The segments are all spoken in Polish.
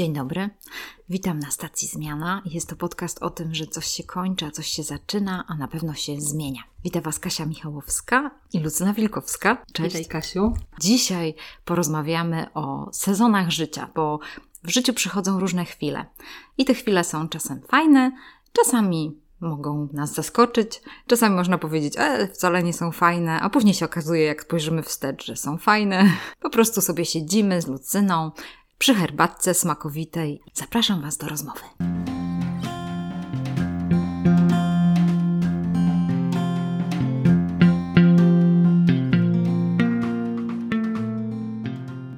Dzień dobry, witam na stacji Zmiana. Jest to podcast o tym, że coś się kończy, a coś się zaczyna, a na pewno się zmienia. Witam Was Kasia Michałowska i Lucyna Wilkowska. Cześć. Witaj Kasiu. Dzisiaj porozmawiamy o sezonach życia, bo w życiu przychodzą różne chwile. I te chwile są czasem fajne, czasami mogą nas zaskoczyć. Czasami można powiedzieć, e, wcale nie są fajne, a później się okazuje, jak spojrzymy wstecz, że są fajne. Po prostu sobie siedzimy z Lucyną przy herbatce smakowitej. Zapraszam Was do rozmowy.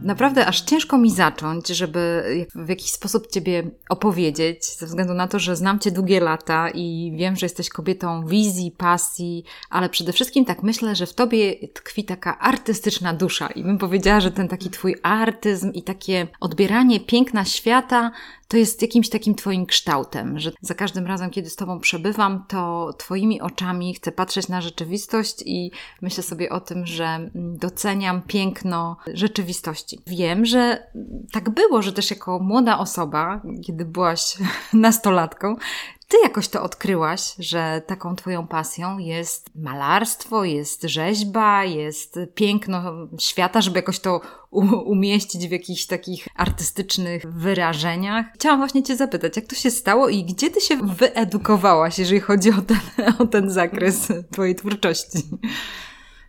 Naprawdę aż ciężko mi zacząć, żeby w jakiś sposób Ciebie opowiedzieć, ze względu na to, że znam Cię długie lata i wiem, że jesteś kobietą wizji, pasji, ale przede wszystkim tak myślę, że w Tobie tkwi taka artystyczna dusza i bym powiedziała, że ten taki Twój artyzm i takie odbieranie piękna świata to jest jakimś takim Twoim kształtem, że za każdym razem, kiedy z Tobą przebywam, to Twoimi oczami chcę patrzeć na rzeczywistość i myślę sobie o tym, że doceniam piękno rzeczywistości. Wiem, że tak było, że też jako młoda osoba, kiedy byłaś nastolatką, ty jakoś to odkryłaś, że taką twoją pasją jest malarstwo, jest rzeźba, jest piękno świata, żeby jakoś to umieścić w jakichś takich artystycznych wyrażeniach. Chciałam właśnie cię zapytać, jak to się stało i gdzie ty się wyedukowałaś, jeżeli chodzi o ten, o ten zakres twojej twórczości?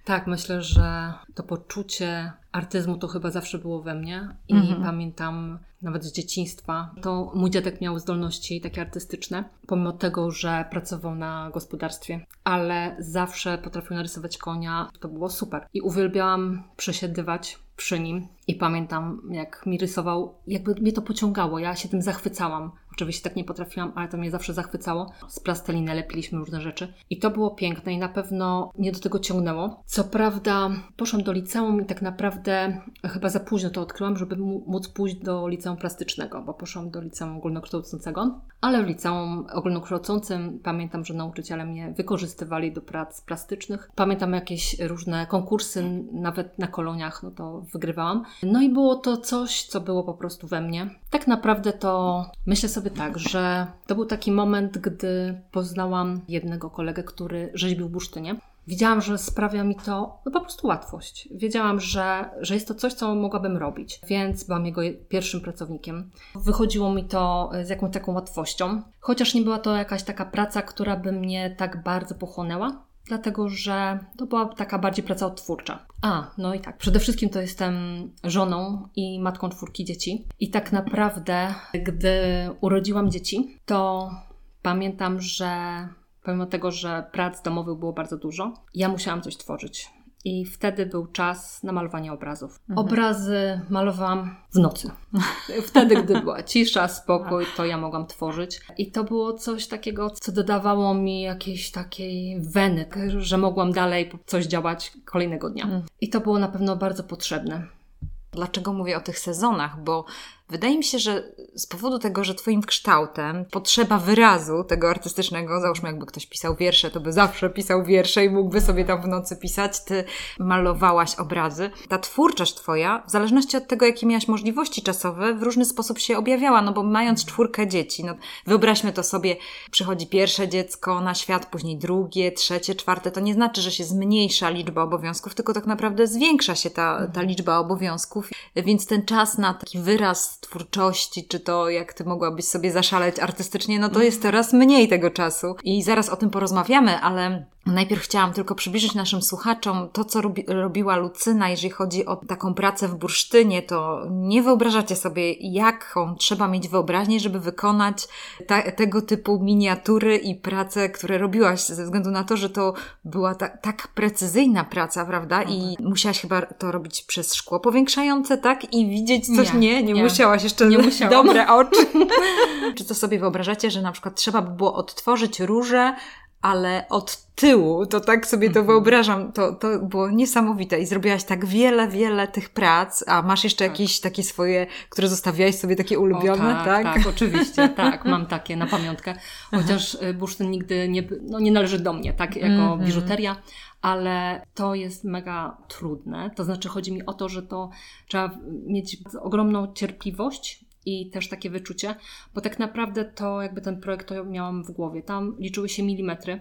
Tak, myślę, że to poczucie artyzmu to chyba zawsze było we mnie i mhm. pamiętam nawet z dzieciństwa, to mój dziadek miał zdolności takie artystyczne, pomimo tego, że pracował na gospodarstwie, ale zawsze potrafił narysować konia, to było super. I uwielbiałam przesiedywać przy nim i pamiętam, jak mi rysował, jakby mnie to pociągało, ja się tym zachwycałam. Oczywiście tak nie potrafiłam, ale to mnie zawsze zachwycało. Z plasteliny lepiliśmy różne rzeczy i to było piękne i na pewno mnie do tego ciągnęło. Co prawda poszłam do liceum i tak naprawdę chyba za późno to odkryłam, żeby móc pójść do liceum plastycznego, bo poszłam do liceum ogólnokształcącego, ale w liceum ogólnokształcącym pamiętam, że nauczyciele mnie wykorzystywali do prac plastycznych. Pamiętam jakieś różne konkursy, nawet na koloniach, no to wygrywałam. No i było to coś, co było po prostu we mnie. Tak naprawdę to myślę sobie tak, że to był taki moment, gdy poznałam jednego kolegę, który rzeźbił bursztynie. Widziałam, że sprawia mi to no, po prostu łatwość. Wiedziałam, że, że jest to coś, co mogłabym robić, więc byłam jego pierwszym pracownikiem. Wychodziło mi to z jakąś taką łatwością, chociaż nie była to jakaś taka praca, która by mnie tak bardzo pochłonęła, dlatego że to była taka bardziej praca odtwórcza. A, no i tak, przede wszystkim to jestem żoną i matką czwórki dzieci. I tak naprawdę, gdy urodziłam dzieci, to pamiętam, że pomimo tego, że prac domowych było bardzo dużo, ja musiałam coś tworzyć. I wtedy był czas na malowanie obrazów. Mhm. Obrazy malowałam w nocy. Wtedy, gdy była cisza, spokój, to ja mogłam tworzyć. I to było coś takiego, co dodawało mi jakiejś takiej weny, że mogłam dalej coś działać kolejnego dnia. Mhm. I to było na pewno bardzo potrzebne. Dlaczego mówię o tych sezonach? Bo Wydaje mi się, że z powodu tego, że Twoim kształtem potrzeba wyrazu tego artystycznego, załóżmy jakby ktoś pisał wiersze, to by zawsze pisał wiersze i mógłby sobie tam w nocy pisać, Ty malowałaś obrazy. Ta twórczość Twoja, w zależności od tego, jakie miałaś możliwości czasowe, w różny sposób się objawiała, no bo mając czwórkę dzieci, no wyobraźmy to sobie, przychodzi pierwsze dziecko na świat, później drugie, trzecie, czwarte, to nie znaczy, że się zmniejsza liczba obowiązków, tylko tak naprawdę zwiększa się ta, ta liczba obowiązków, więc ten czas na taki wyraz twórczości, czy to jak ty mogłabyś sobie zaszaleć artystycznie, no to jest teraz mniej tego czasu. I zaraz o tym porozmawiamy, ale Najpierw chciałam tylko przybliżyć naszym słuchaczom to, co robi, robiła Lucyna, jeżeli chodzi o taką pracę w bursztynie, to nie wyobrażacie sobie, jaką trzeba mieć wyobraźnię, żeby wykonać ta, tego typu miniatury i prace, które robiłaś, ze względu na to, że to była ta, tak precyzyjna praca, prawda? I no musiałaś chyba to robić przez szkło powiększające, tak? I widzieć coś. Nie, nie, nie, nie. musiałaś jeszcze nie musiałam. dobre oczy. Czy to sobie wyobrażacie, że na przykład trzeba by było odtworzyć róże, ale od tyłu, to tak sobie to mhm. wyobrażam, to, to było niesamowite i zrobiłaś tak wiele, wiele tych prac, a masz jeszcze tak. jakieś takie swoje, które zostawiałaś sobie takie ulubione, o, tak, tak? Tak, oczywiście, tak, mam takie na pamiątkę, chociaż y, bursztyn nigdy nie, no, nie należy do mnie, tak, jako mm -hmm. biżuteria, ale to jest mega trudne, to znaczy chodzi mi o to, że to trzeba mieć ogromną cierpliwość i też takie wyczucie, bo tak naprawdę to jakby ten projekt to miałam w głowie. Tam liczyły się milimetry,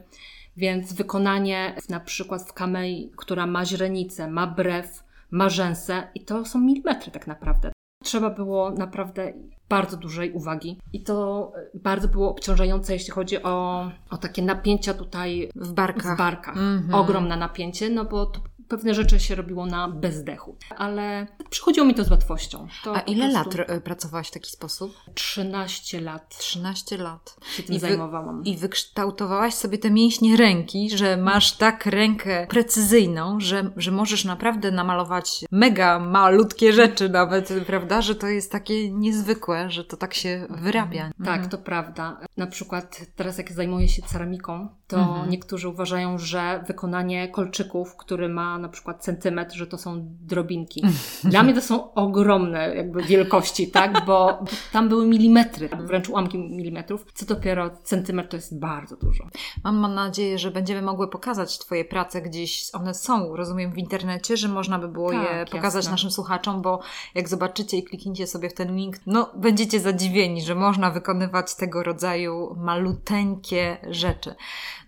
więc wykonanie na przykład w kamei, która ma źrenicę, ma brew, ma rzęsę i to są milimetry tak naprawdę. Trzeba było naprawdę bardzo dużej uwagi i to bardzo było obciążające, jeśli chodzi o, o takie napięcia tutaj w barkach. W barkach. Mm -hmm. Ogromne napięcie, no bo to pewne rzeczy się robiło na bezdechu. Ale przychodziło mi to z łatwością. To A ile prostu... lat pracowałaś w taki sposób? 13 lat. 13 lat. Się tym I zajmowałam. I wykształtowałaś sobie te mięśnie ręki, że masz tak rękę precyzyjną, że, że możesz naprawdę namalować mega malutkie rzeczy nawet, prawda? Że to jest takie niezwykłe, że to tak się wyrabia. Tak, mhm. to prawda. Na przykład teraz jak zajmuję się ceramiką, to mhm. niektórzy uważają, że wykonanie kolczyków, który ma na przykład centymetr, że to są drobinki. Dla mnie to są ogromne jakby wielkości, tak? Bo tam były milimetry, wręcz ułamki milimetrów. Co dopiero centymetr to jest bardzo dużo. Mam, mam nadzieję, że będziemy mogły pokazać Twoje prace gdzieś. One są, rozumiem, w internecie, że można by było tak, je pokazać jasne. naszym słuchaczom, bo jak zobaczycie i klikniecie sobie w ten link, no będziecie zadziwieni, że można wykonywać tego rodzaju maluteńkie rzeczy.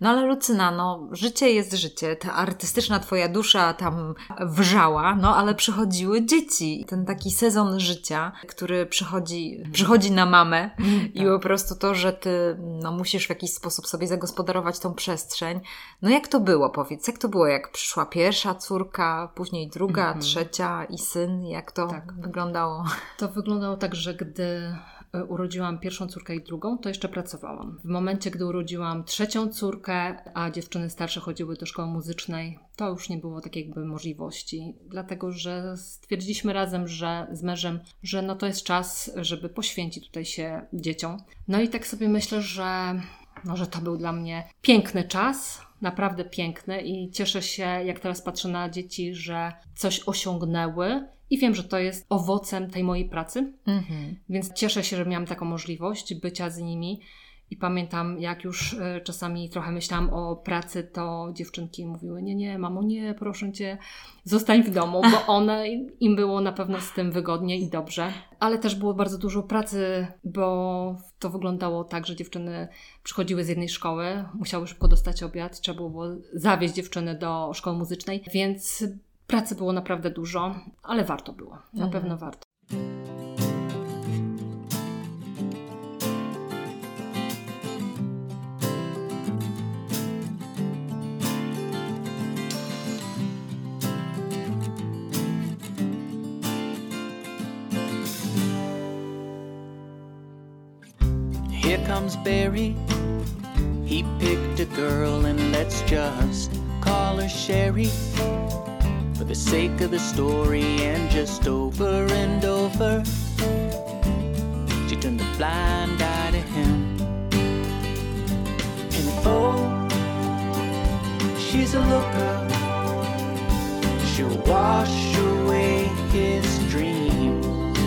No ale Lucyna, no życie jest życie, ta artystyczna Twoja dusza tam wrzała, no ale przychodziły dzieci. Ten taki sezon życia, który przychodzi, przychodzi na mamę mm, i tak. po prostu to, że ty no, musisz w jakiś sposób sobie zagospodarować tą przestrzeń. No jak to było, powiedz? Jak to było, jak przyszła pierwsza córka, później druga, -hmm. trzecia i syn? Jak to tak. wyglądało? To wyglądało tak, że gdy urodziłam pierwszą córkę i drugą, to jeszcze pracowałam. W momencie, gdy urodziłam trzecią córkę, a dziewczyny starsze chodziły do szkoły muzycznej, to już nie było takiej jakby możliwości, dlatego że stwierdziliśmy razem, że z mężem, że no to jest czas, żeby poświęcić tutaj się dzieciom. No i tak sobie myślę, że, no, że to był dla mnie piękny czas, naprawdę piękny i cieszę się, jak teraz patrzę na dzieci, że coś osiągnęły i wiem, że to jest owocem tej mojej pracy. Mhm. Więc cieszę się, że miałam taką możliwość bycia z nimi. I pamiętam, jak już e, czasami trochę myślałam o pracy, to dziewczynki mówiły: Nie, nie, mamo, nie, proszę cię, zostań w domu, bo one im było na pewno z tym wygodnie i dobrze. Ale też było bardzo dużo pracy, bo to wyglądało tak, że dziewczyny przychodziły z jednej szkoły, musiały szybko dostać obiad, trzeba było zawieźć dziewczyny do szkoły muzycznej, więc Pracy było naprawdę dużo, ale warto było. Na mhm. pewno warto. Here comes Barry. He picked a girl, and let's just call her Sherry. For the sake of the story and just over and over. She turned a blind eye to him. And oh, she's a looker. She'll wash away his dreams.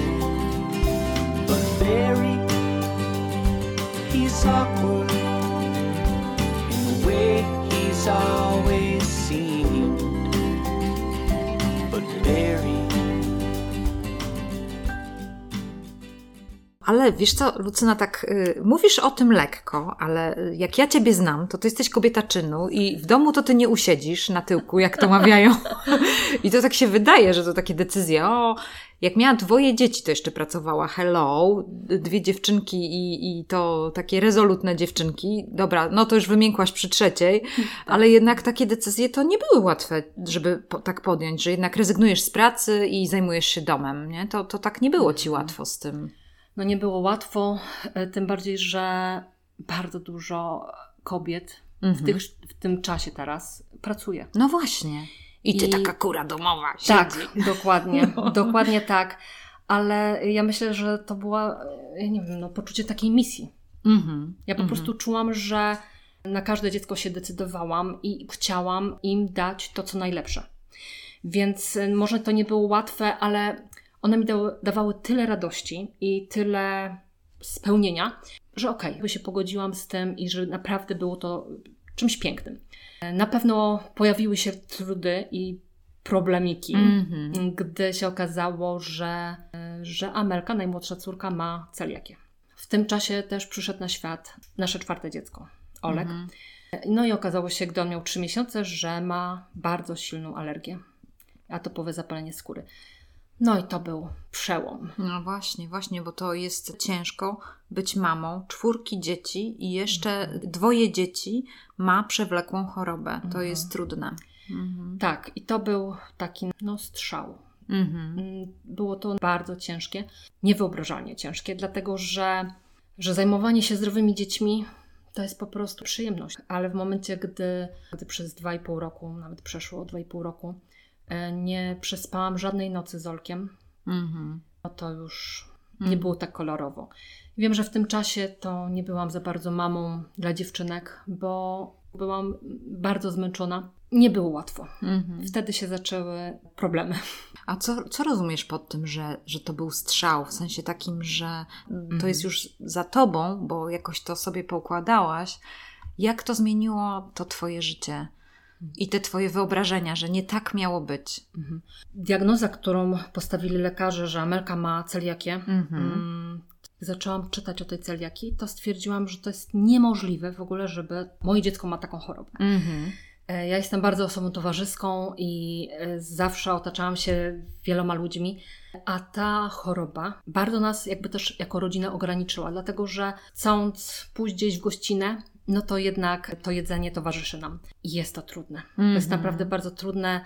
But Barry, he's awkward in the way he's always Very. Ale wiesz co, Lucyna, tak y, mówisz o tym lekko, ale jak ja ciebie znam, to ty jesteś kobieta czynu i w domu to ty nie usiedzisz na tyłku, jak to mawiają. I to tak się wydaje, że to takie decyzje. O, jak miała dwoje dzieci, to jeszcze pracowała. Hello, dwie dziewczynki i, i to takie rezolutne dziewczynki. Dobra, no to już wymiękłaś przy trzeciej, ale jednak takie decyzje to nie były łatwe, żeby po, tak podjąć, że jednak rezygnujesz z pracy i zajmujesz się domem, nie? To, to tak nie było ci łatwo z tym. No nie było łatwo, e, tym bardziej, że bardzo dużo kobiet mhm. w, tych, w tym czasie teraz pracuje. No właśnie. I ty I... taka kura domowa. Siedzi. Tak, dokładnie. No. Dokładnie tak. Ale ja myślę, że to była, ja nie wiem, no, poczucie takiej misji. Mhm. Ja po mhm. prostu czułam, że na każde dziecko się decydowałam i chciałam im dać to, co najlepsze. Więc e, może to nie było łatwe, ale one mi dawały tyle radości i tyle spełnienia, że okej, okay, się pogodziłam z tym i że naprawdę było to czymś pięknym. Na pewno pojawiły się trudy i problemiki, mm -hmm. gdy się okazało, że, że Amelka, najmłodsza córka, ma celiakię. W tym czasie też przyszedł na świat nasze czwarte dziecko, Olek. Mhm. No i okazało się, gdy on miał 3 miesiące, że ma bardzo silną alergię, atopowe zapalenie skóry. No i to był przełom. No właśnie, właśnie, bo to jest ciężko być mamą czwórki dzieci i jeszcze dwoje dzieci ma przewlekłą chorobę. To mhm. jest trudne. Mhm. Tak, i to był taki no, strzał. Mhm. Mm, było to bardzo ciężkie, niewyobrażalnie ciężkie, dlatego że, że zajmowanie się zdrowymi dziećmi to jest po prostu przyjemność. Ale w momencie, gdy, gdy przez 2,5 roku, nawet przeszło 2,5 roku, nie przespałam żadnej nocy z Olkiem, mhm. no to już mhm. nie było tak kolorowo. Wiem, że w tym czasie to nie byłam za bardzo mamą dla dziewczynek, bo byłam bardzo zmęczona. Nie było łatwo. Mhm. Wtedy się zaczęły problemy. A co, co rozumiesz pod tym, że, że to był strzał? W sensie takim, że mhm. to jest już za tobą, bo jakoś to sobie poukładałaś. Jak to zmieniło to twoje życie? I te twoje wyobrażenia, że nie tak miało być. Mhm. Diagnoza, którą postawili lekarze, że Amelka ma celiakię, mhm. mm, zaczęłam czytać o tej celiaki, to stwierdziłam, że to jest niemożliwe w ogóle, żeby moje dziecko ma taką chorobę. Mhm. E, ja jestem bardzo osobą towarzyską i e, zawsze otaczałam się wieloma ludźmi, a ta choroba bardzo nas jakby też jako rodzinę ograniczyła, dlatego że chcąc pójść gdzieś w gościnę, no to jednak to jedzenie towarzyszy nam. I jest to trudne. Mm -hmm. To jest mhm. naprawdę bardzo trudne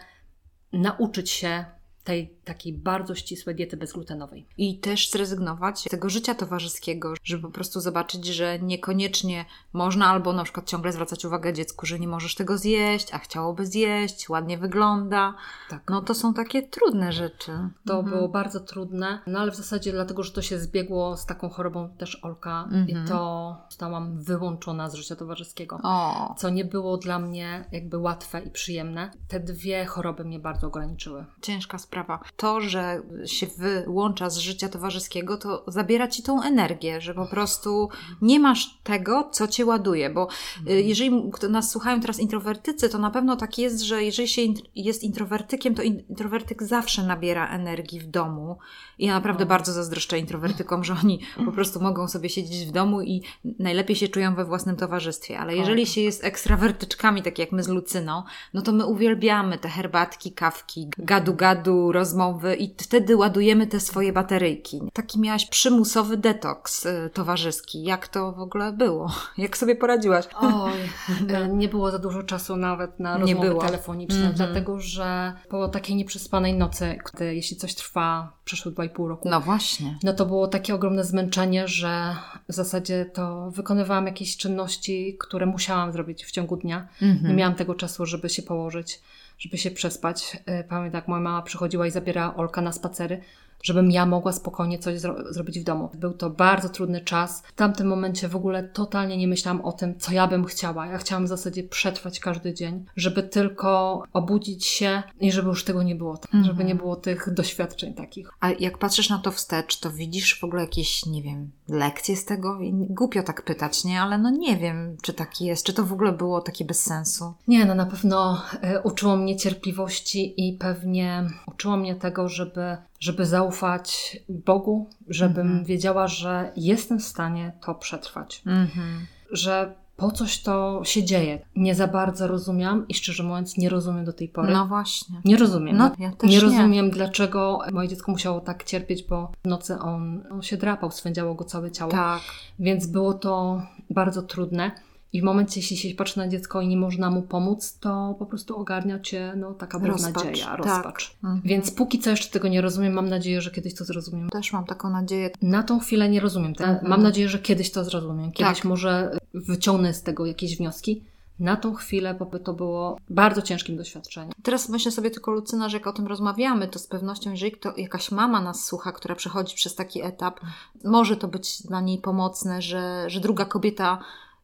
nauczyć się tej takiej bardzo ścisłej diety bezglutenowej. I też zrezygnować z tego życia towarzyskiego, żeby po prostu zobaczyć, że niekoniecznie można albo na przykład ciągle zwracać uwagę dziecku, że nie możesz tego zjeść, a chciałoby zjeść, ładnie wygląda. Tak. No to są takie trudne rzeczy. To mhm. było bardzo trudne, no ale w zasadzie dlatego, że to się zbiegło z taką chorobą też Olka mhm. i to zostałam wyłączona z życia towarzyskiego. O. Co nie było dla mnie jakby łatwe i przyjemne. Te dwie choroby mnie bardzo ograniczyły. Ciężka sprawa to, że się wyłącza z życia towarzyskiego, to zabiera ci tą energię, że po prostu nie masz tego, co cię ładuje. Bo y, mhm. jeżeli nas słuchają teraz introwertycy, to na pewno tak jest, że jeżeli się jest introwertykiem, to introwertyk zawsze nabiera energii w domu. I ja naprawdę no. bardzo zazdroszczę introwertykom, że oni po prostu mogą sobie siedzieć w domu i najlepiej się czują we własnym towarzystwie. Ale jeżeli się jest ekstrawertyczkami, tak jak my z Lucyną, no to my uwielbiamy te herbatki, kawki, gadu-gadu, rozmowy rozmowy i wtedy ładujemy te swoje bateryjki. Taki miałaś przymusowy detoks y, towarzyski. Jak to w ogóle było? Jak sobie poradziłaś? Oj, e, nie było za dużo czasu nawet na rozmowy nie było. telefoniczne, mm -hmm. dlatego że po takiej nieprzespanej nocy, gdy, jeśli coś trwa przeszło 2,5 roku. No właśnie. No to było takie ogromne zmęczenie, że w zasadzie to wykonywałam jakieś czynności, które musiałam zrobić w ciągu dnia. Mm -hmm. Nie miałam tego czasu, żeby się położyć żeby się przespać. E, pamiętam, jak moja mama przychodziła i zabierała Olka na spacery, żebym ja mogła spokojnie coś zro zrobić w domu. Był to bardzo trudny czas. W tamtym momencie w ogóle totalnie nie myślałam o tym, co ja bym chciała. Ja chciałam w zasadzie przetrwać każdy dzień, żeby tylko obudzić się i żeby już tego nie było. Mhm. Żeby nie było tych doświadczeń takich. A jak patrzysz na to wstecz, to widzisz w ogóle jakieś, nie wiem, lekcje z tego? Głupio tak pytać, nie? Ale no nie wiem, czy tak jest. Czy to w ogóle było takie bez sensu? Nie, no na pewno y, uczyło mnie cierpliwości i pewnie uczyło mnie tego, żeby żeby zaufać Bogu, żebym mhm. wiedziała, że jestem w stanie to przetrwać. Mhm. Że po coś to się dzieje. Nie za bardzo rozumiałam i szczerze mówiąc nie rozumiem do tej pory. No właśnie. Nie rozumiem. No, ja nie, nie rozumiem, dlaczego moje dziecko musiało tak cierpieć, bo w nocy on, on się drapał, swędziało go całe ciało. Tak. Więc było to bardzo trudne. I w momencie, jeśli się patrzy na dziecko i nie można mu pomóc, to po prostu ogarnia cię no, taka beznadzieja, tak. rozpacz. Tak. Mhm. Więc póki co jeszcze tego nie rozumiem, mam nadzieję, że kiedyś to zrozumiem. Też mam taką nadzieję. Na tą chwilę nie rozumiem. Mhm. Mam nadzieję, że kiedyś to zrozumiem. Kiedyś tak. może wyciągnę z tego jakieś wnioski. Na tą chwilę bo to było bardzo ciężkim doświadczeniem. Teraz myślę sobie tylko, Lucyna, że jak o tym rozmawiamy, to z pewnością, jeżeli kto, jakaś mama nas słucha, która przechodzi przez taki etap, może to być dla niej pomocne, że, że druga kobieta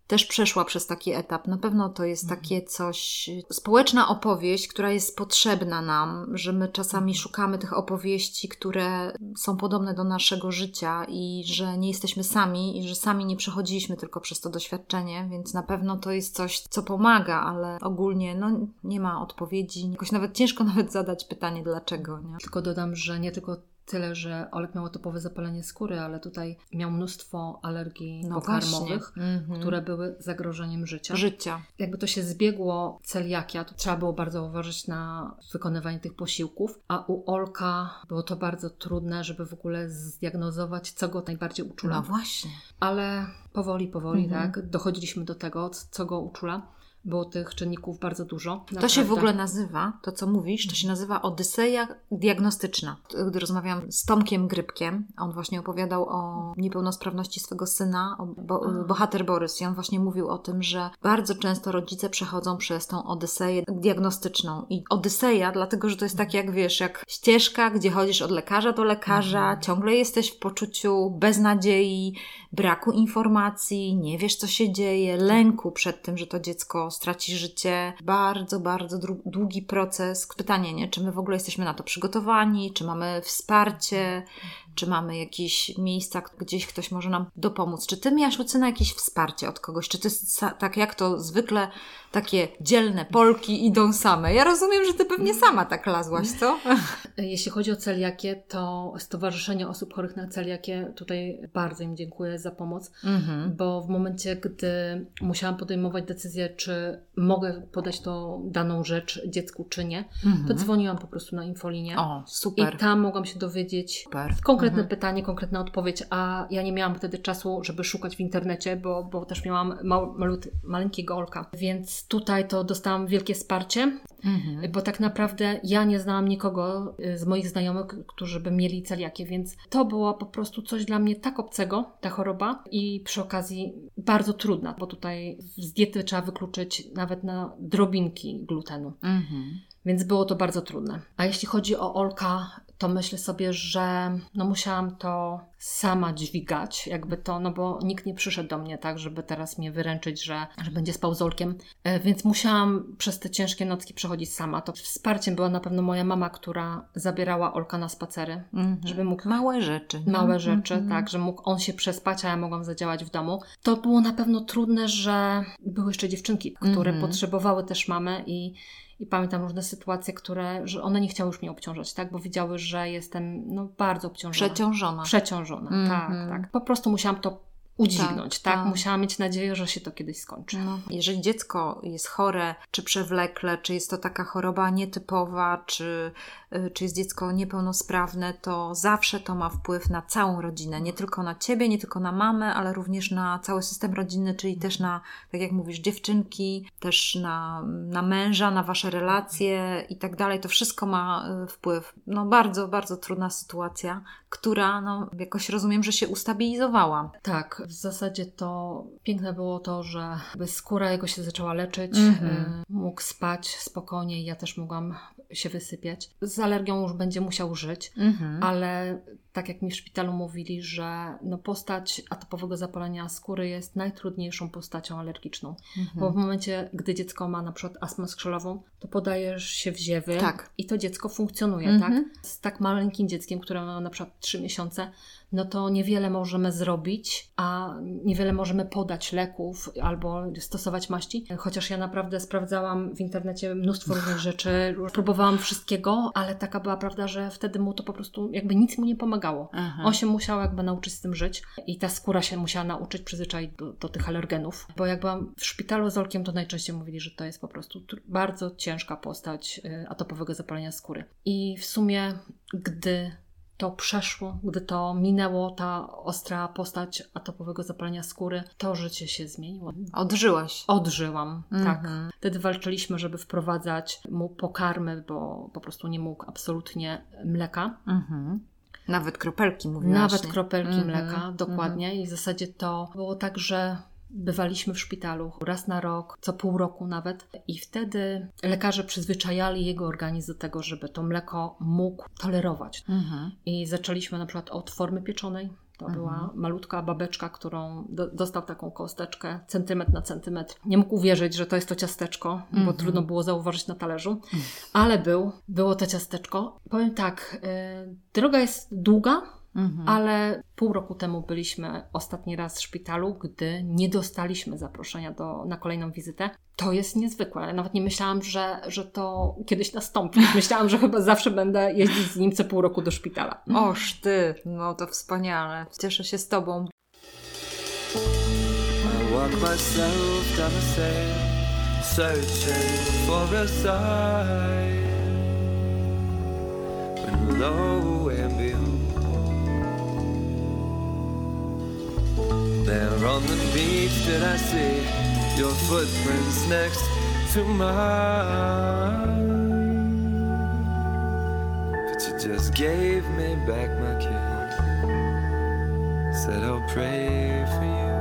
też przeszła przez taki etap. Na pewno to jest mhm. takie coś, społeczna opowieść, która jest potrzebna nam, że my czasami mhm. szukamy tych opowieści, które są podobne do naszego życia i że nie jesteśmy sami i że sami nie przechodziliśmy tylko przez to doświadczenie, więc na pewno to jest coś, co pomaga, ale ogólnie no, nie ma odpowiedzi. Jakoś nawet ciężko nawet zadać pytanie dlaczego. Nie? Tylko dodam, że nie tylko tyle, że Olek miał topowe zapalenie skóry, ale tutaj miał mnóstwo alergii No pokarmowych. Mhm. które były zagrożeniem życia. Życia. Jakby to się zbiegło celiakia, to trzeba było bardzo uważać na wykonywanie tych posiłków, a u Olka było to bardzo trudne, żeby w ogóle zdiagnozować, co go najbardziej uczula. No właśnie. Ale powoli, powoli, Mhm. tak, dochodziliśmy do tego, co go uczula. Było tych czynników bardzo dużo. To się w naprawdę. ogóle nazywa, to co mówisz, to się nazywa Odyseja diagnostyczna. Gdy rozmawiałam z Tomkiem Grybkiem, on właśnie opowiadał o niepełnosprawności swego syna, bo, bohater Borys, i on właśnie mówił o tym, że bardzo często rodzice przechodzą przez tą Odyseję diagnostyczną. I Odyseja, dlatego, że to jest tak jak wiesz, jak ścieżka, gdzie chodzisz od lekarza do lekarza, Mhm. ciągle jesteś w poczuciu beznadziei, braku informacji, nie wiesz co się dzieje, lęku przed tym, że to dziecko straci życie. Bardzo, bardzo długi proces. Pytanie, nie? Czy my w ogóle jesteśmy na to przygotowani? Czy mamy wsparcie? Czy mamy jakieś miejsca, gdzieś ktoś może nam dopomóc? Czy ty miałaś Lucyna jakieś wsparcie od kogoś? Czy ty tak jak to zwykle takie dzielne Polki idą same? Ja rozumiem, że ty pewnie sama tak lazłaś, co? Jeśli chodzi o celiakię, to Stowarzyszenie Osób Chorych na Celiakię, tutaj bardzo im dziękuję za pomoc, Mhm. bo w momencie, gdy musiałam podejmować decyzję, czy mogę podać tą daną rzecz dziecku, czy nie, to Mhm. dzwoniłam po prostu na infolinię. O, I super. tam mogłam się dowiedzieć super. Konkretne Mhm. pytanie, konkretna odpowiedź, a ja nie miałam wtedy czasu, żeby szukać w internecie, bo, bo też miałam mał, malut, maleńkiego Olka. Więc tutaj to dostałam wielkie wsparcie, Mhm. bo tak naprawdę ja nie znałam nikogo y, z moich znajomych, którzy by mieli celiakię, więc to było po prostu coś dla mnie tak obcego, ta choroba i przy okazji bardzo trudna, bo tutaj z diety trzeba wykluczyć nawet na drobinki glutenu. Mhm. Więc było to bardzo trudne. A jeśli chodzi o Olka, to myślę sobie, że no musiałam to sama dźwigać, jakby to, no bo nikt nie przyszedł do mnie tak, żeby teraz mnie wyręczyć, że, że będzie spał z Olkiem. E, Więc musiałam przez te ciężkie nocki przechodzić sama. To wsparciem była na pewno moja mama, która zabierała Olka na spacery, Mhm. żeby mógł Małe rzeczy. małe rzeczy, Mhm. tak, że mógł on się przespać, a ja mogłam zadziałać w domu. To było na pewno trudne, że były jeszcze dziewczynki, które Mhm. potrzebowały też mamy i, i pamiętam różne sytuacje, które, że one nie chciały już mnie obciążać, tak, bo widziały, że jestem no, bardzo obciążona. Przeciążona. Przeciążona, Mhm. tak, tak. Po prostu musiałam to udźwignąć, tak, tak. Musiałam mieć nadzieję, że się to kiedyś skończy. No, jeżeli dziecko jest chore, czy przewlekle, czy jest to taka choroba nietypowa, czy, y, czy jest dziecko niepełnosprawne, to zawsze to ma wpływ na całą rodzinę. Nie tylko na ciebie, nie tylko na mamę, ale również na cały system rodzinny, czyli też na, tak jak mówisz, dziewczynki, też na, na męża, na wasze relacje i tak dalej. To wszystko ma y, wpływ. No, bardzo, bardzo trudna sytuacja, która no, jakoś rozumiem, że się ustabilizowała. Tak, w zasadzie to piękne było to, że skóra jego się zaczęła leczyć, Mhm. y, mógł spać spokojnie i ja też mogłam się wysypiać. Z alergią już będzie musiał żyć, Mhm. ale tak jak mi w szpitalu mówili, że no postać atopowego zapalenia skóry jest najtrudniejszą postacią alergiczną. Mhm. Bo w momencie, gdy dziecko ma na przykład astmę skrzelową, to podajesz się w ziewy Tak. i to dziecko funkcjonuje, Mhm. tak? Z tak maleńkim dzieckiem, które ma na przykład 3 miesiące, no to niewiele możemy zrobić, a niewiele możemy podać leków albo stosować maści. Chociaż ja naprawdę sprawdzałam w internecie mnóstwo różnych rzeczy, próbowałam wszystkiego, ale taka była prawda, że wtedy mu to po prostu jakby nic mu nie pomagało. Aha. On się musiał jakby nauczyć z tym żyć i ta skóra się musiała nauczyć przyzwyczaić do, do tych alergenów. Bo jak byłam w szpitalu z Olkiem, to najczęściej mówili, że to jest po prostu bardzo ciężka postać y, atopowego zapalenia skóry. I w sumie, gdy to przeszło, gdy to minęło, ta ostra postać atopowego zapalenia skóry, to życie się zmieniło. Odżyłaś. Odżyłam, tak. Mhm. Wtedy walczyliśmy, żeby wprowadzać mu pokarmy, bo po prostu nie mógł absolutnie mleka. Mhm. Nawet kropelki mówiłaś. Nawet kropelki Mhm, mleka, dokładnie. I w zasadzie to było tak, że bywaliśmy w szpitalu raz na rok, co pół roku nawet. I wtedy lekarze przyzwyczajali jego organizm do tego, żeby to mleko mógł tolerować. Mhm. I zaczęliśmy na przykład od formy pieczonej. To Mhm. była malutka babeczka, którą do, dostał taką kosteczkę centymetr na centymetr. Nie mógł uwierzyć, że to jest to ciasteczko, bo Mhm. trudno było zauważyć na talerzu, ale był, było to ciasteczko. Powiem tak, y, droga jest długa, mhm. ale pół roku temu byliśmy ostatni raz w szpitalu, gdy nie dostaliśmy zaproszenia do, na kolejną wizytę. To jest niezwykłe. Nawet nie myślałam, że, że to kiedyś nastąpi. Myślałam, że chyba zawsze będę jeździć z nim co pół roku do szpitala. Oż ty, no to wspaniale. Cieszę się z tobą. I walk myself down the sand, searching for a sign. When lo and behold, there on the beach did I see your footprints next to mine. But you just gave me back my kiss. Said I'll pray for you.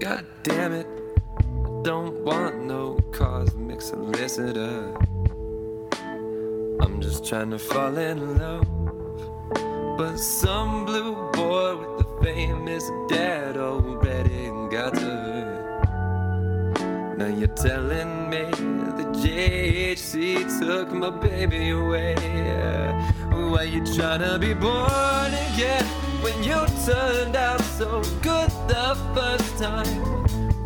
God damn it, I don't want no cosmic solicitor. I'm just trying to fall in love. But some blue boy with the famous dad already got her. Now you're telling me the JHC took my baby away. Why you trying to be born again when you turned out so good the first time?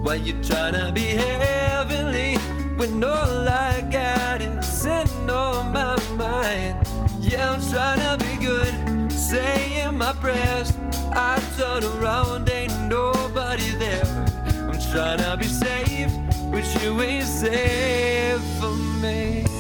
Why you trying to be heavenly when all I got is sin on my mind? Yeah, I'm trying to be good, saying my prayers. I turn around, ain't nobody there. I'm trying to be safe, but you ain't safe for me.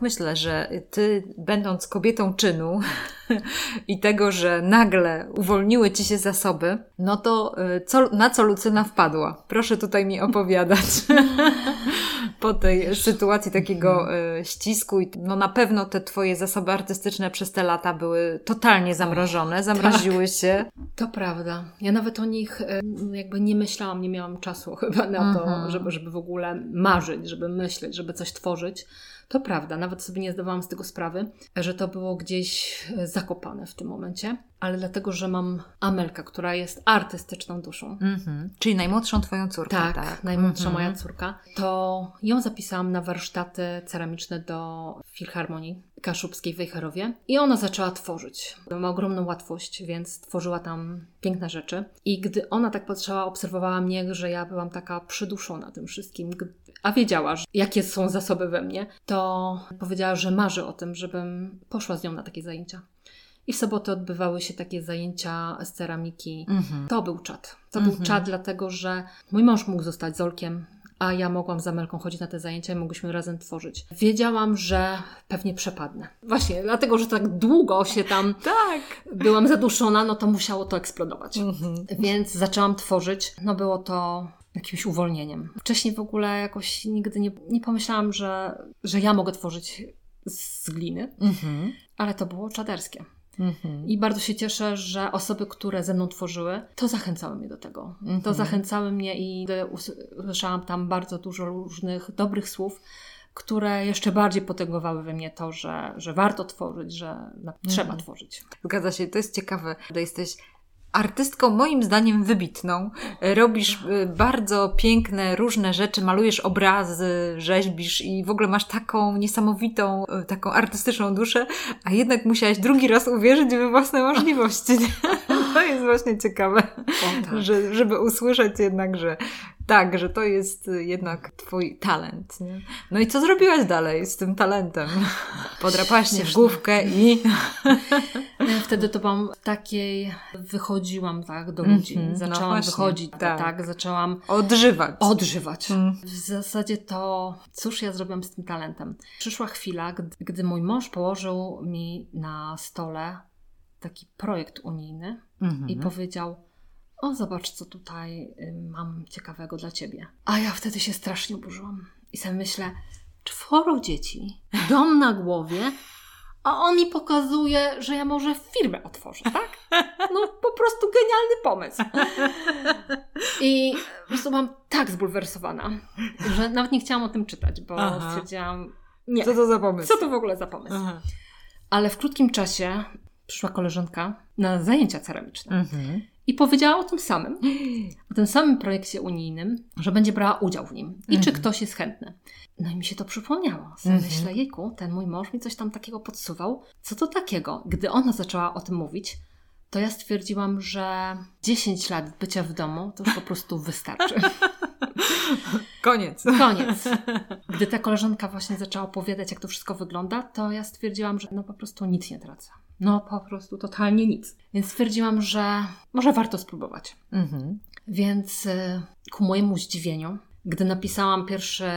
Tak myślę, że ty, będąc kobietą czynu i tego, że nagle uwolniły ci się zasoby, no to y, co, na co Lucyna wpadła? Proszę tutaj mi opowiadać. po tej sytuacji takiego y, ścisku. I, no na pewno te twoje zasoby artystyczne przez te lata były totalnie zamrożone, zamroziły tak, się. To prawda. Ja nawet o nich y, jakby nie myślałam, nie miałam czasu chyba na to, mhm. żeby, żeby w ogóle marzyć, żeby myśleć, żeby coś tworzyć. To prawda, nawet sobie nie zdawałam z tego sprawy, że to było gdzieś e, zakopane w tym momencie, ale dlatego, że mam Amelkę, która jest artystyczną duszą. Mm-hmm. Czyli najmłodszą twoją córkę. Tak, tak. najmłodsza mm-hmm. moja córka. To ją zapisałam na warsztaty ceramiczne do Filharmonii Kaszubskiej w Wejherowie i ona zaczęła tworzyć. Ma ogromną łatwość, więc tworzyła tam piękne rzeczy. I gdy ona tak patrzyła, obserwowała mnie, że ja byłam taka przyduszona tym wszystkim, a wiedziała, jakie są zasoby we mnie, to powiedziała, że marzy o tym, żebym poszła z nią na takie zajęcia. I w sobotę odbywały się takie zajęcia z ceramiki. Mhm. To był czad. To mhm. był czad, dlatego że mój mąż mógł zostać Zolkiem, a ja mogłam z Amelką chodzić na te zajęcia i mogłyśmy razem tworzyć. Wiedziałam, że pewnie przepadnę. Właśnie, dlatego, że tak długo się tam tak. byłam zaduszona, no to musiało to eksplodować. Mhm. Więc zaczęłam tworzyć. No było to jakimś uwolnieniem. Wcześniej w ogóle jakoś nigdy nie, nie pomyślałam, że, że ja mogę tworzyć z gliny, mhm. ale to było czaderskie. Mhm. I bardzo się cieszę, że osoby, które ze mną tworzyły, to zachęcały mnie do tego. Mhm. To zachęcały mnie i usłyszałam tam bardzo dużo różnych dobrych słów, które jeszcze bardziej potęgowały we mnie to, że, że warto tworzyć, że trzeba mhm. tworzyć. Zgadza się, to jest ciekawe, że jesteś artystką moim zdaniem wybitną. Robisz y, bardzo piękne, różne rzeczy, malujesz obrazy, rzeźbisz i w ogóle masz taką niesamowitą, y, taką artystyczną duszę, a jednak musiałaś drugi raz uwierzyć we własne możliwości. To jest właśnie ciekawe, o, tak. że, żeby usłyszeć jednak, że tak, że to jest jednak twój talent. Nie? No i co zrobiłaś dalej z tym talentem? Podrapałaś się w główkę i... Wtedy to byłam takiej, wychodziłam tak do ludzi, mm -hmm, zaczęłam no wychodzić, tak. tak. zaczęłam... Odżywać. Odżywać. Mm. W zasadzie to, cóż ja zrobiłam z tym talentem? Przyszła chwila, gdy, gdy mój mąż położył mi na stole taki projekt unijny mm -hmm. i powiedział o zobacz co tutaj mam ciekawego dla Ciebie. A ja wtedy się strasznie oburzyłam i sobie myślę, czworo dzieci, dom na głowie, a on mi pokazuje, że ja może firmę otworzę, tak? No po prostu genialny pomysł. I po prostu byłam tak zbulwersowana, że nawet nie chciałam o tym czytać, bo Aha. stwierdziłam, nie. Co to za pomysł? Co to w ogóle za pomysł? Ale w krótkim czasie przyszła koleżanka na zajęcia ceramiczne. Mhm. I powiedziała o tym samym, o tym samym projekcie unijnym, że będzie brała udział w nim i czy ktoś jest chętny. No i mi się to przypomniało. Sobie Mhm. myślę, jejku, ten mój mąż mi coś tam takiego podsuwał. Co to takiego? Gdy ona zaczęła o tym mówić, to ja stwierdziłam, że 10 lat bycia w domu to już po prostu wystarczy. Koniec. Koniec. Gdy ta koleżanka właśnie zaczęła opowiadać, jak to wszystko wygląda, to ja stwierdziłam, że no po prostu nic nie tracę. No po prostu totalnie nic. Więc stwierdziłam, że może warto spróbować. Mhm. Więc y, ku mojemu zdziwieniu, gdy napisałam pierwszy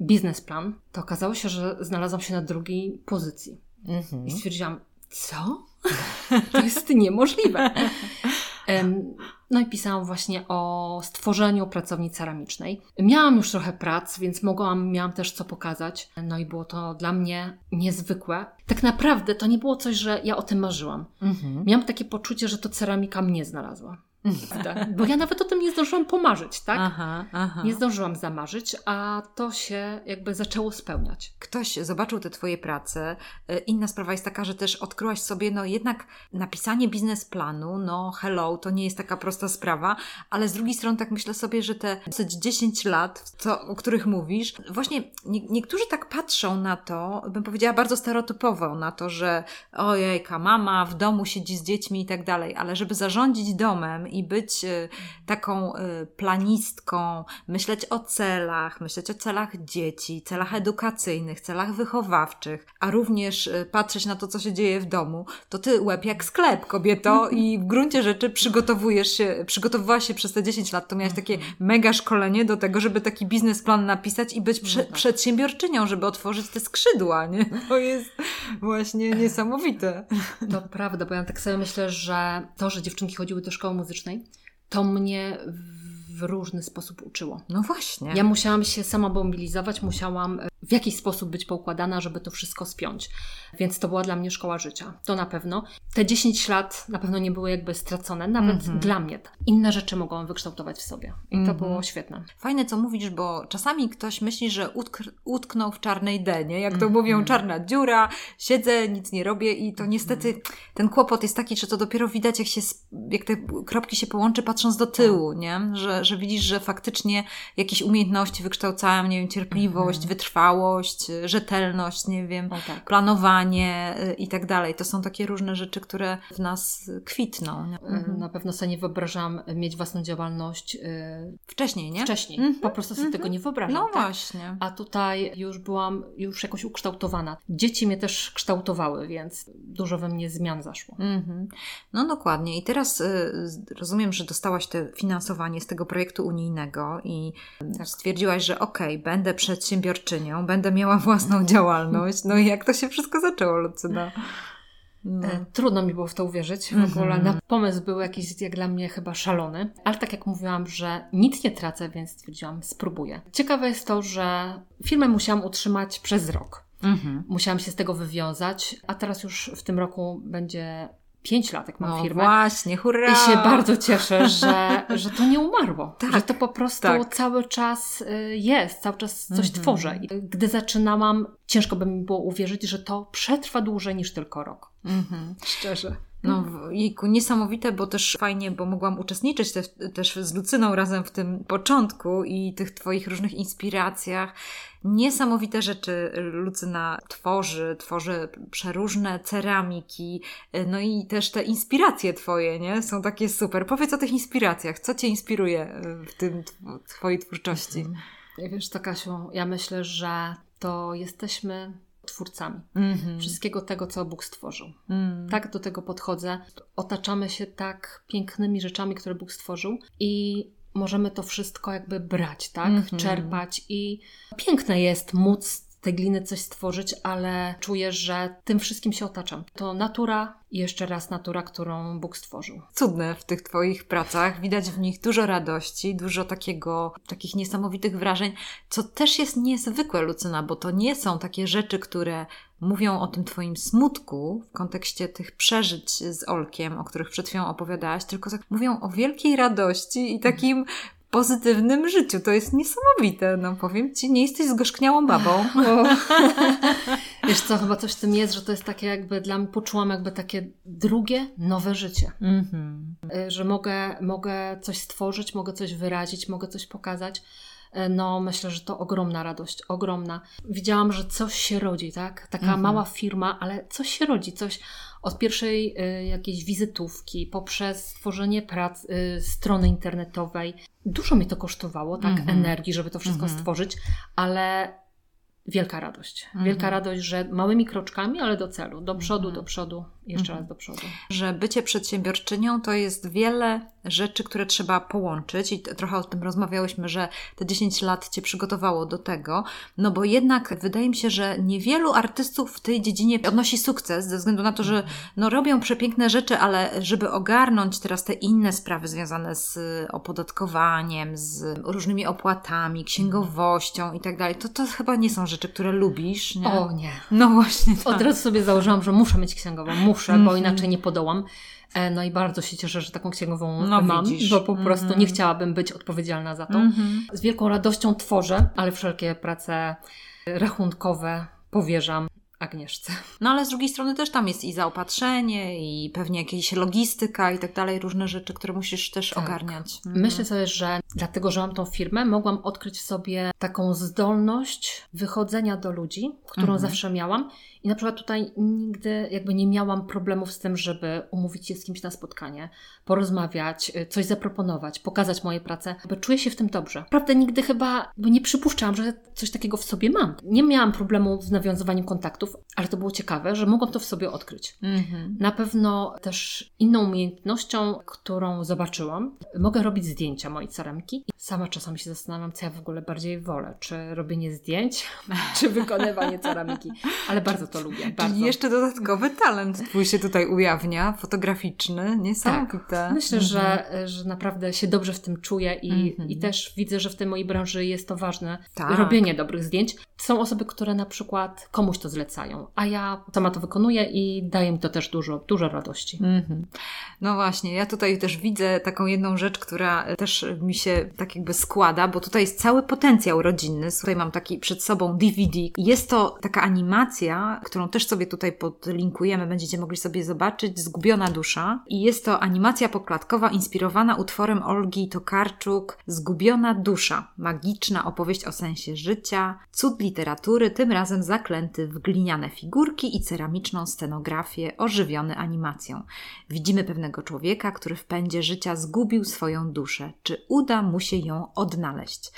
biznesplan, to okazało się, że znalazłam się na drugiej pozycji. Mhm. I stwierdziłam, co? To jest niemożliwe. No i pisałam właśnie o stworzeniu pracowni ceramicznej. Miałam już trochę prac, więc mogłam, miałam też co pokazać. No i było to dla mnie niezwykłe. Tak naprawdę to nie było coś, że ja o tym marzyłam. Mhm. Miałam takie poczucie, że to ceramika mnie znalazła. Tak, Bo ja nawet o tym nie zdążyłam pomarzyć, tak? Aha, aha. Nie zdążyłam zamarzyć, a to się jakby zaczęło spełniać. Ktoś zobaczył te Twoje prace. E, Inna sprawa jest taka, że też odkryłaś sobie, no jednak napisanie biznesplanu, no hello, to nie jest taka prosta sprawa, ale z drugiej strony tak myślę sobie, że te dosyć 10 lat, co, o których mówisz, właśnie nie, niektórzy tak patrzą na to, bym powiedziała bardzo stereotypowo, na to, że ojejka, mama w domu siedzi z dziećmi i tak dalej, ale żeby zarządzić domem i być e, taką e, planistką, myśleć o celach, myśleć o celach dzieci, celach edukacyjnych, celach wychowawczych, a również e, patrzeć na to, co się dzieje w domu, to ty łeb jak sklep, kobieto, i w gruncie rzeczy przygotowujesz się, przygotowywałaś się przez te 10 lat, to miałaś takie mega szkolenie do tego, żeby taki biznesplan napisać i być prze- No tak. przedsiębiorczynią, żeby otworzyć te skrzydła, nie? To jest właśnie niesamowite. To prawda, bo ja tak sobie myślę, że to, że dziewczynki chodziły do szkoły muzycznej, to mnie w różny sposób uczyło. No właśnie. Ja musiałam się sama mobilizować, musiałam e, w jakiś sposób być poukładana, żeby to wszystko spiąć. Więc to była dla mnie szkoła życia. To na pewno. Te 10 lat na pewno nie były jakby stracone, nawet Mhm. dla mnie. Inne rzeczy mogłam wykształtować w sobie. I to Mhm. było świetne. Fajne, co mówisz, bo czasami ktoś myśli, że utk- utknął w czarnej denie, jak to Mhm. mówią, czarna dziura, siedzę, nic nie robię i to niestety ten kłopot jest taki, że to dopiero widać, jak, się, jak te kropki się połączy, patrząc do tyłu, nie? Że, że widzisz, że faktycznie jakieś umiejętności wykształcałem, nie wiem, cierpliwość, Mhm. wytrwałość, y, rzetelność, nie wiem, tak. planowanie y, i tak dalej. To są takie różne rzeczy, które w nas y, kwitną. E, Na pewno sobie nie wyobrażam mieć własną działalność e, Wcześniej, nie? wcześniej. Mhm, Po prostu sobie mhm. tego nie wyobrażam. No tak? właśnie. A tutaj już byłam już jakoś ukształtowana. Dzieci mnie też kształtowały, więc dużo we mnie zmian zaszło. Mhm. No dokładnie. I teraz y, rozumiem, że dostałaś te finansowanie z tego projektu unijnego i Tak. stwierdziłaś, że okej, będę przedsiębiorczynią, będę miała własną działalność. No i jak to się wszystko zaczęło, Lucyna? No. E, Trudno mi było w to uwierzyć. W ogóle na pomysł był jakiś jak dla mnie chyba szalony, ale tak jak mówiłam, że nic nie tracę, więc stwierdziłam, spróbuję. Ciekawe jest to, że firmę musiałam utrzymać przez rok. Mhm. Musiałam się z tego wywiązać, a teraz już w tym roku będzie 5 lat, jak mam No firmę. właśnie, hurra! I się bardzo cieszę, że, że to nie umarło. Tak, że to po prostu tak. cały czas y, jest, cały czas coś Mhm. tworzę. I gdy zaczynałam, ciężko by mi było uwierzyć, że to przetrwa dłużej niż tylko rok. Mhm. Szczerze. No, jejku, niesamowite, bo też fajnie, bo mogłam uczestniczyć te, też z Lucyną razem w tym początku i tych Twoich różnych inspiracjach. Niesamowite rzeczy Lucyna tworzy, tworzy przeróżne ceramiki, no i też te inspiracje Twoje, nie? Są takie super. Powiedz o tych inspiracjach. Co Cię inspiruje w tym tw- Twojej twórczości? Wiesz to, Kasiu, ja myślę, że to jesteśmy twórcami Mhm. wszystkiego tego, co Bóg stworzył. Mm. Tak do tego podchodzę. Otaczamy się tak pięknymi rzeczami, które Bóg stworzył i możemy to wszystko jakby brać, tak? Mhm. Czerpać i piękne jest móc tej gliny coś stworzyć, ale czuję, że tym wszystkim się otaczam. To natura i jeszcze raz natura, którą Bóg stworzył. cudne w tych Twoich pracach. Widać w nich dużo radości, dużo takiego, takich niesamowitych wrażeń, co też jest niezwykłe, Lucyna, bo to nie są takie rzeczy, które mówią o tym Twoim smutku w kontekście tych przeżyć z Olkiem, o których przed chwilą opowiadałaś, tylko tak mówią o wielkiej radości i takim pozytywnym życiu. To jest niesamowite, no powiem Ci, nie jesteś zgorzkniałą babą. Wiesz co, chyba coś w tym jest, że to jest takie jakby dla mnie, poczułam jakby takie drugie, nowe życie. Mm-hmm. Że mogę, mogę coś stworzyć, mogę coś wyrazić, mogę coś pokazać. Y, no myślę, że to ogromna radość, ogromna. Widziałam, że coś się rodzi, tak? Taka mm-hmm. mała firma, ale coś się rodzi, coś od pierwszej y, jakiejś wizytówki, poprzez stworzenie prac, y, strony internetowej. Dużo mi to kosztowało, tak, mm-hmm. energii, żeby to wszystko mm-hmm. stworzyć, ale wielka radość. Wielka radość, że małymi kroczkami, ale do celu, do przodu, do przodu, jeszcze raz do przodu. Że bycie przedsiębiorczynią to jest wiele rzeczy, które trzeba połączyć i trochę o tym rozmawiałyśmy, że te 10 lat Cię przygotowało do tego, no bo jednak wydaje mi się, że niewielu artystów w tej dziedzinie odnosi sukces ze względu na to, że no robią przepiękne rzeczy, ale żeby ogarnąć teraz te inne sprawy związane z opodatkowaniem, z różnymi opłatami, księgowością i tak dalej, to to chyba nie są rzeczy, które lubisz, nie? O nie. No właśnie. Tak. Od razu sobie założyłam, że muszę mieć księgową, muszę, mm -hmm. bo inaczej nie podołam. E, no i bardzo się cieszę, że taką księgową no, mam, widzisz. bo po prostu mm -hmm. nie chciałabym być odpowiedzialna za to. Mm -hmm. Z wielką radością tworzę, ale wszelkie prace rachunkowe powierzam Agnieszce. No ale z drugiej strony też tam jest i zaopatrzenie, i pewnie jakieś logistyka i tak dalej, różne rzeczy, które musisz też tak. ogarniać. Mhm. Myślę sobie, że dlatego, że mam tą firmę, mogłam odkryć w sobie taką zdolność wychodzenia do ludzi, którą mhm. zawsze miałam i na przykład tutaj nigdy jakby nie miałam problemów z tym, żeby umówić się z kimś na spotkanie, porozmawiać, y, coś zaproponować, pokazać moje prace, bo czuję się w tym dobrze. Naprawdę nigdy chyba nie przypuszczałam, że coś takiego w sobie mam. Nie miałam problemu z nawiązywaniem kontaktów, ale to było ciekawe, że mogłam to w sobie odkryć. Mhm. Na pewno też inną umiejętnością, którą zobaczyłam, mogę robić zdjęcia mojej ceramiki. Sama czasami się zastanawiam, co ja w ogóle bardziej wolę, czy robienie zdjęć, czy wykonywanie ceramiki, ale bardzo to lubię. Bardzo. Czyli jeszcze dodatkowy talent twój się tutaj ujawnia, fotograficzny, niesamowite. Tak. Myślę, mhm. że, że naprawdę się dobrze w tym czuję i, mhm. i też widzę, że w tej mojej branży jest to ważne. Tak. Robienie dobrych zdjęć. Są osoby, które na przykład komuś to zlecają, a ja sama to wykonuję i daje mi to też dużo, dużo radości. Mhm. No właśnie, ja tutaj też widzę taką jedną rzecz, która też mi się tak jakby składa, bo tutaj jest cały potencjał rodzinny. Tutaj mam taki przed sobą DVD. Jest to taka animacja, którą też sobie tutaj podlinkujemy, będziecie mogli sobie zobaczyć, Zgubiona dusza. I jest to animacja poklatkowa inspirowana utworem Olgi Tokarczuk Zgubiona dusza. Magiczna opowieść o sensie życia, cud literatury, tym razem zaklęty w gliniane figurki i ceramiczną scenografię ożywiony animacją. Widzimy pewnego człowieka, który w pędzie życia zgubił swoją duszę. Czy uda mu się ją odnaleźć?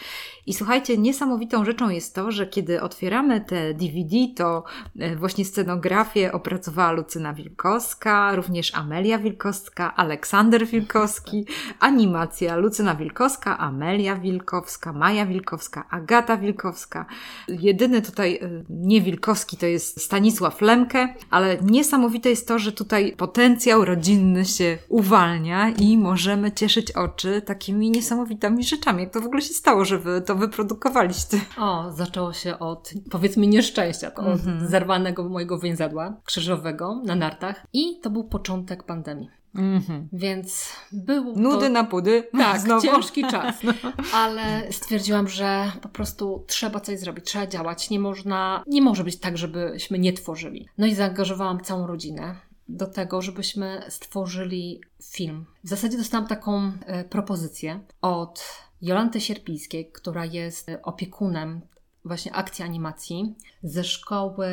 I słuchajcie, niesamowitą rzeczą jest to, że kiedy otwieramy te DVD, to e, właśnie scenografię opracowała Lucyna Wilkowska, również Amelia Wilkowska, Aleksander Wilkowski, animacja Lucyna Wilkowska, Amelia Wilkowska, Maja Wilkowska, Agata Wilkowska. Jedyny tutaj e, nie Wilkowski to jest Stanisław Lemke, ale niesamowite jest to, że tutaj potencjał rodzinny się uwalnia i możemy cieszyć oczy takimi niesamowitymi rzeczami. Jak to w ogóle się stało, że wy to wyprodukowaliście? O, zaczęło się od powiedzmy nieszczęścia, od mm-hmm. zerwanego mojego więzadła krzyżowego na nartach i to był początek pandemii. Mm-hmm. Więc był. Nudy to, na pudy. Tak, Znowu. ciężki czas. No. Ale stwierdziłam, że po prostu trzeba coś zrobić, trzeba działać. Nie można, nie może być tak, żebyśmy nie tworzyli. No i zaangażowałam całą rodzinę do tego, żebyśmy stworzyli film. W zasadzie dostałam taką e, propozycję od Jolanty Sierpińskiej, która jest opiekunem właśnie akcji animacji ze szkoły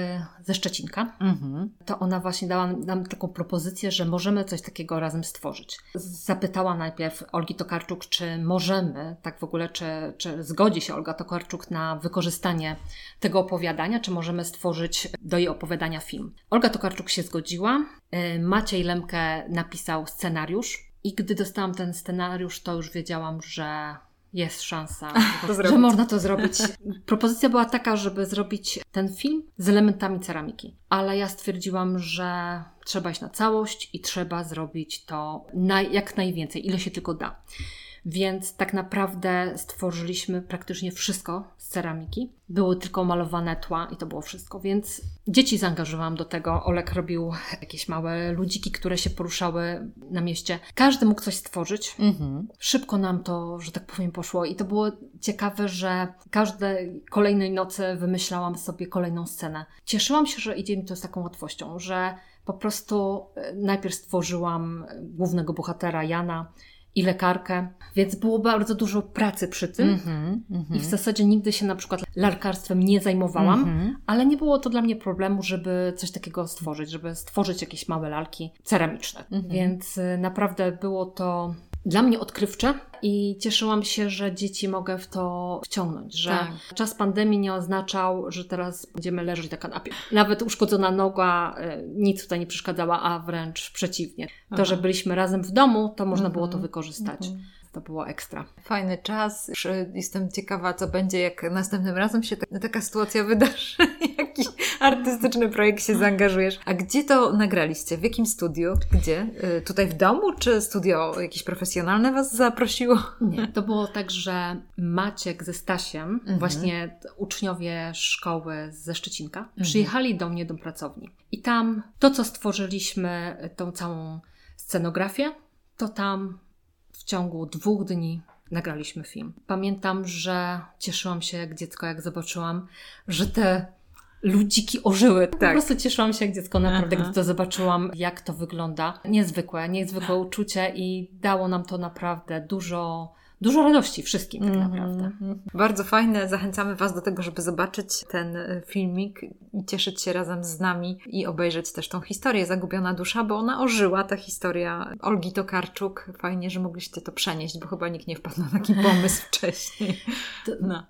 ze Szczecinka. Mhm. To ona właśnie dała nam taką propozycję, że możemy coś takiego razem stworzyć. Zapytała najpierw Olgi Tokarczuk, czy możemy, tak w ogóle, czy, czy zgodzi się Olga Tokarczuk na wykorzystanie tego opowiadania, czy możemy stworzyć do jej opowiadania film. Olga Tokarczuk się zgodziła. Y, Maciej Lemke napisał scenariusz. I gdy dostałam ten scenariusz, to już wiedziałam, że jest szansa, że można to zrobić. Propozycja była taka, żeby zrobić ten film z elementami ceramiki, ale ja stwierdziłam, że trzeba iść na całość i trzeba zrobić to jak najwięcej, ile się tylko da. Więc tak naprawdę stworzyliśmy praktycznie wszystko z ceramiki. Były tylko malowane tła i to było wszystko, więc dzieci zaangażowałam do tego. Olek robił jakieś małe ludziki, które się poruszały na mieście. Każdy mógł coś stworzyć. Mhm. Szybko nam to, że tak powiem, poszło i to było ciekawe, że każdej kolejnej nocy wymyślałam sobie kolejną scenę. Cieszyłam się, że idzie mi to z taką łatwością, że po prostu e, najpierw stworzyłam głównego bohatera Jana, i lekarkę, więc było bardzo dużo pracy przy tym. Mm -hmm, mm -hmm. I w zasadzie nigdy się na przykład larkarstwem nie zajmowałam, mm -hmm. ale nie było to dla mnie problemu, żeby coś takiego stworzyć, żeby stworzyć jakieś małe lalki ceramiczne. Mhm. Więc y, naprawdę było to dla mnie odkrywcze i cieszyłam się, że dzieci mogę w to wciągnąć, że tak. czas pandemii nie oznaczał, że teraz będziemy leżeć na kanapie. Nawet uszkodzona noga e, nic tutaj nie przeszkadzała, a wręcz przeciwnie. To, że byliśmy razem w domu, to można było to mhm. wykorzystać. Mhm to było ekstra. Fajny czas. Jestem ciekawa, co będzie, jak następnym razem się taka sytuacja wydarzy. Jakiś artystyczny projekt się zaangażujesz. A gdzie to nagraliście? W jakim studiu? Gdzie? Y, tutaj w domu? Czy studio jakieś profesjonalne Was zaprosiło? Nie, to było tak, że Maciek ze Stasiem, mhm. właśnie uczniowie szkoły ze Szczecinka, mhm. przyjechali do mnie do pracowni. I tam to, co stworzyliśmy, tą całą scenografię, to tam w ciągu dwóch dni nagraliśmy film. Pamiętam, że cieszyłam się jak dziecko, jak zobaczyłam, że te ludziki ożyły. Tak. Po prostu cieszyłam się jak dziecko naprawdę, Aha. gdy to zobaczyłam, jak to wygląda. Niezwykłe, niezwykłe uczucie i dało nam to naprawdę dużo dużo radości wszystkim tak mhm. naprawdę. Mm -hmm. Bardzo fajne. Zachęcamy Was do tego, żeby zobaczyć ten e, filmik i cieszyć się razem z nami i obejrzeć też tą historię Zagubiona Dusza, bo ona ożyła, ta historia Olgi Tokarczuk. Fajnie, że mogliście to przenieść, bo chyba nikt nie wpadł na taki pomysł wcześniej. No.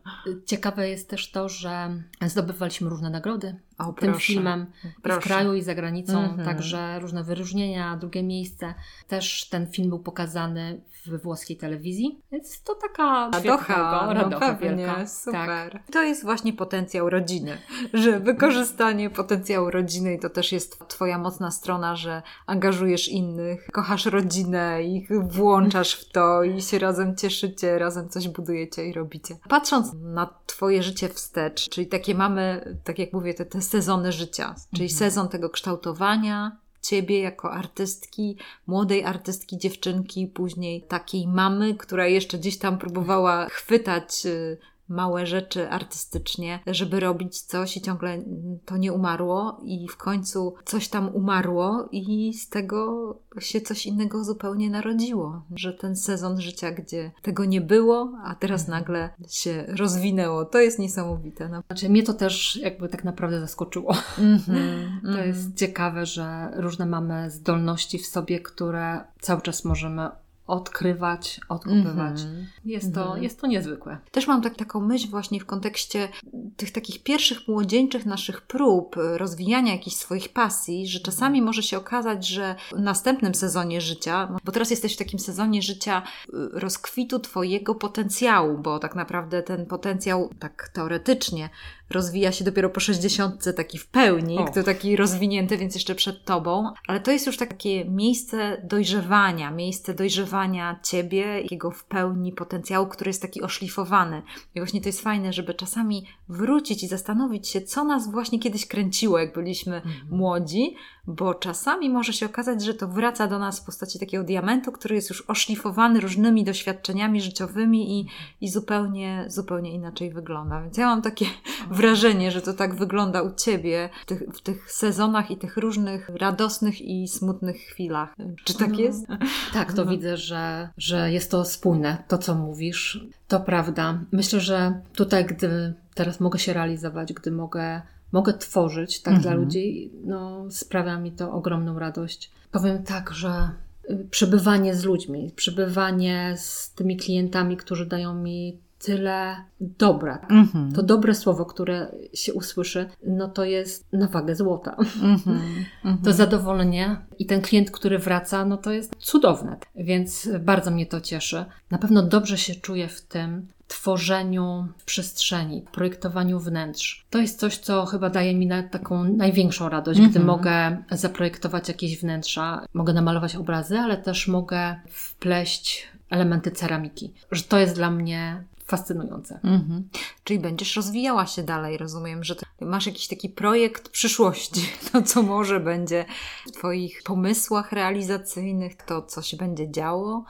Ciekawe jest też to, że zdobywaliśmy różne nagrody o, tym filmem proszę. w kraju i za granicą, mm -hmm. także różne wyróżnienia, drugie miejsce. Też ten film był pokazany w włoskiej telewizji, więc to taka radocha, no radocha no pewnie, wielka. Super. Tak. To jest właśnie potencjał rodziny, że wykorzystanie potencjału rodziny i to też jest Twoja mocna strona, że angażujesz innych, kochasz rodzinę, ich włączasz w to i się razem cieszycie, razem coś budujecie i robicie. Patrząc na Twoje życie wstecz, czyli takie mamy, tak jak mówię, te, te sezony życia, czyli mhm. sezon tego kształtowania, ciebie jako artystki, młodej artystki, dziewczynki, później takiej mamy, która jeszcze gdzieś tam próbowała chwytać y, małe rzeczy artystycznie, żeby robić coś i ciągle to nie umarło i w końcu coś tam umarło i z tego się coś innego zupełnie narodziło, że ten sezon życia, gdzie tego nie było, a teraz mhm. nagle się rozwinęło, to jest niesamowite. No. Znaczy mnie to też jakby tak naprawdę zaskoczyło. Mm -hmm, to mm jest ciekawe, że różne mamy zdolności w sobie, które cały czas możemy odkrywać, odkupywać. Mm-hmm. Jest, to, mm-hmm. jest to niezwykłe. Też mam tak, taką myśl właśnie w kontekście tych takich pierwszych młodzieńczych naszych prób rozwijania jakichś swoich pasji, że czasami może się okazać, że w następnym sezonie życia, bo teraz jesteś w takim sezonie życia y, rozkwitu Twojego potencjału, bo tak naprawdę ten potencjał tak teoretycznie rozwija się dopiero po 60 taki w pełni, o. kto taki rozwinięty, więc jeszcze przed tobą, ale to jest już takie miejsce dojrzewania, miejsce dojrzewania ciebie, jego w pełni potencjału, który jest taki oszlifowany. I właśnie to jest fajne, żeby czasami wrócić i zastanowić się, co nas właśnie kiedyś kręciło, jak byliśmy mhm. młodzi, bo czasami może się okazać, że to wraca do nas w postaci takiego diamentu, który jest już oszlifowany różnymi doświadczeniami życiowymi i, i zupełnie, zupełnie inaczej wygląda. Więc ja mam takie wrażenie, że to tak wygląda u Ciebie w tych, w tych sezonach i tych różnych radosnych i smutnych chwilach. Czy tak jest? Tak, to no. widzę, że, że jest to spójne, to co mówisz. To prawda. Myślę, że tutaj, gdy teraz mogę się realizować, gdy mogę mogę tworzyć tak mhm. dla ludzi, no, sprawia mi to ogromną radość. Powiem tak, że y, przebywanie z ludźmi, przebywanie z tymi klientami, którzy dają mi tyle dobra. Mhm. To dobre słowo, które się usłyszy, no to jest na wagę złota. Mhm. To zadowolenie i ten klient, który wraca, no to jest cudowne. Więc bardzo mnie to cieszy. Na pewno dobrze się czuję w tym, tworzeniu przestrzeni, projektowaniu wnętrz. To jest coś, co chyba daje mi na taką największą radość, gdy Mhm. mogę zaprojektować jakieś wnętrza, mogę namalować obrazy, ale też mogę wpleść elementy ceramiki. Że to jest dla mnie fascynujące. Mhm. Czyli będziesz rozwijała się dalej, rozumiem, że masz jakiś taki projekt przyszłości, to co może będzie w Twoich pomysłach realizacyjnych, to co się będzie działo.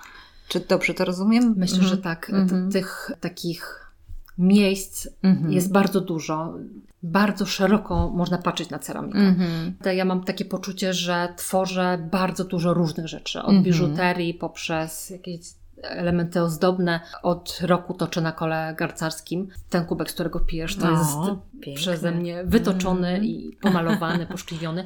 Czy dobrze to rozumiem? Myślę, Mhm. że tak. Mhm. Tych takich miejsc Mhm. jest bardzo dużo. Bardzo szeroko można patrzeć na ceramikę. Mhm. Ja mam takie poczucie, że tworzę bardzo dużo różnych rzeczy. Od Mhm. biżuterii poprzez jakieś elementy ozdobne. Od roku toczę na kole garcarskim. Ten kubek, z którego pijesz, to O, jest przeze mnie wytoczony Mhm. i pomalowany, poszkliwiony.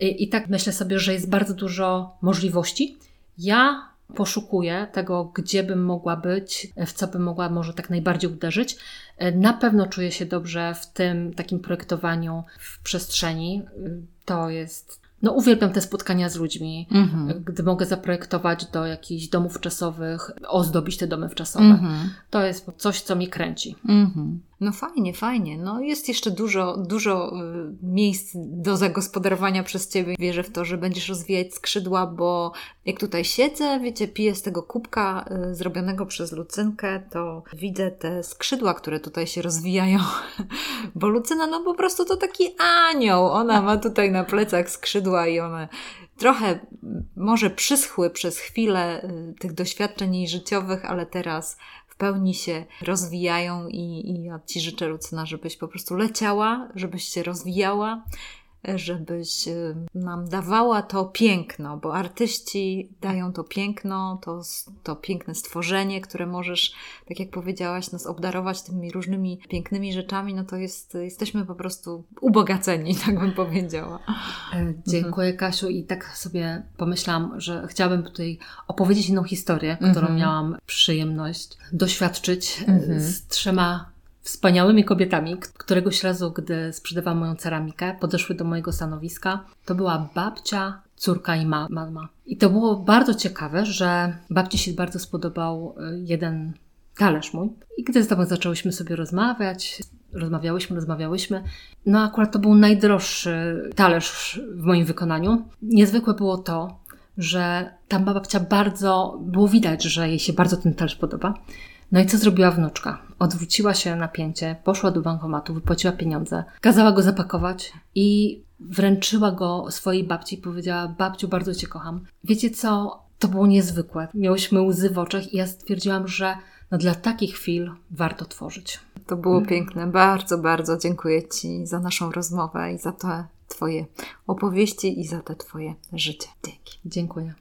I, I tak myślę sobie, że jest bardzo dużo możliwości. Ja poszukuję tego, gdzie bym mogła być, w co bym mogła może tak najbardziej uderzyć. Na pewno czuję się dobrze w tym takim projektowaniu w przestrzeni. To jest. No, uwielbiam te spotkania z ludźmi, Mhm. gdy mogę zaprojektować do jakichś domów czasowych, ozdobić te domy wczasowe. Mhm. To jest coś, co mnie kręci. Mhm. No fajnie, fajnie. No jest jeszcze dużo, dużo y, miejsc do zagospodarowania przez Ciebie. Wierzę w to, że będziesz rozwijać skrzydła, bo jak tutaj siedzę, wiecie, piję z tego kubka y, zrobionego przez Lucynkę, to widzę te skrzydła, które tutaj się rozwijają. Bo Lucyna, no po prostu to taki anioł. Ona ma tutaj na plecach skrzydła i one trochę może przyschły przez chwilę y, tych doświadczeń jej życiowych, ale teraz pełni się rozwijają i, i ja Ci życzę, Lucyna, żebyś po prostu leciała, żebyś się rozwijała, żebyś nam dawała to piękno, bo artyści dają to piękno, to, to piękne stworzenie, które możesz, tak jak powiedziałaś, nas obdarować tymi różnymi pięknymi rzeczami, no to jest, jesteśmy po prostu ubogaceni, tak bym powiedziała. E, Dziękuję, Kasiu. I tak sobie pomyślałam, że chciałabym tutaj opowiedzieć inną historię, którą Mhm. miałam przyjemność doświadczyć e, Mhm. z trzema wspaniałymi kobietami. Któregoś razu, gdy sprzedawałam moją ceramikę, podeszły do mojego stanowiska. To była babcia, córka i ma- mama. I to było bardzo ciekawe, że babci się bardzo spodobał e, jeden talerz mój. I gdy z tobą zaczęłyśmy sobie rozmawiać, rozmawiałyśmy, rozmawiałyśmy, no akurat to był najdroższy talerz w moim wykonaniu. Niezwykłe było to, że ta babcia bardzo, było widać, że jej się bardzo ten talerz podoba. No i co zrobiła wnuczka? Odwróciła się na pięcie, poszła do bankomatu, wypłaciła pieniądze, kazała go zapakować i wręczyła go swojej babci i powiedziała: Babciu, bardzo Cię kocham. Wiecie co? To było niezwykłe. Miałyśmy łzy w oczach i ja stwierdziłam, że no dla takich chwil warto tworzyć. To było piękne. Bardzo, bardzo dziękuję Ci za naszą rozmowę i za te Twoje opowieści i za te Twoje życie. Dzięki. Dziękuję.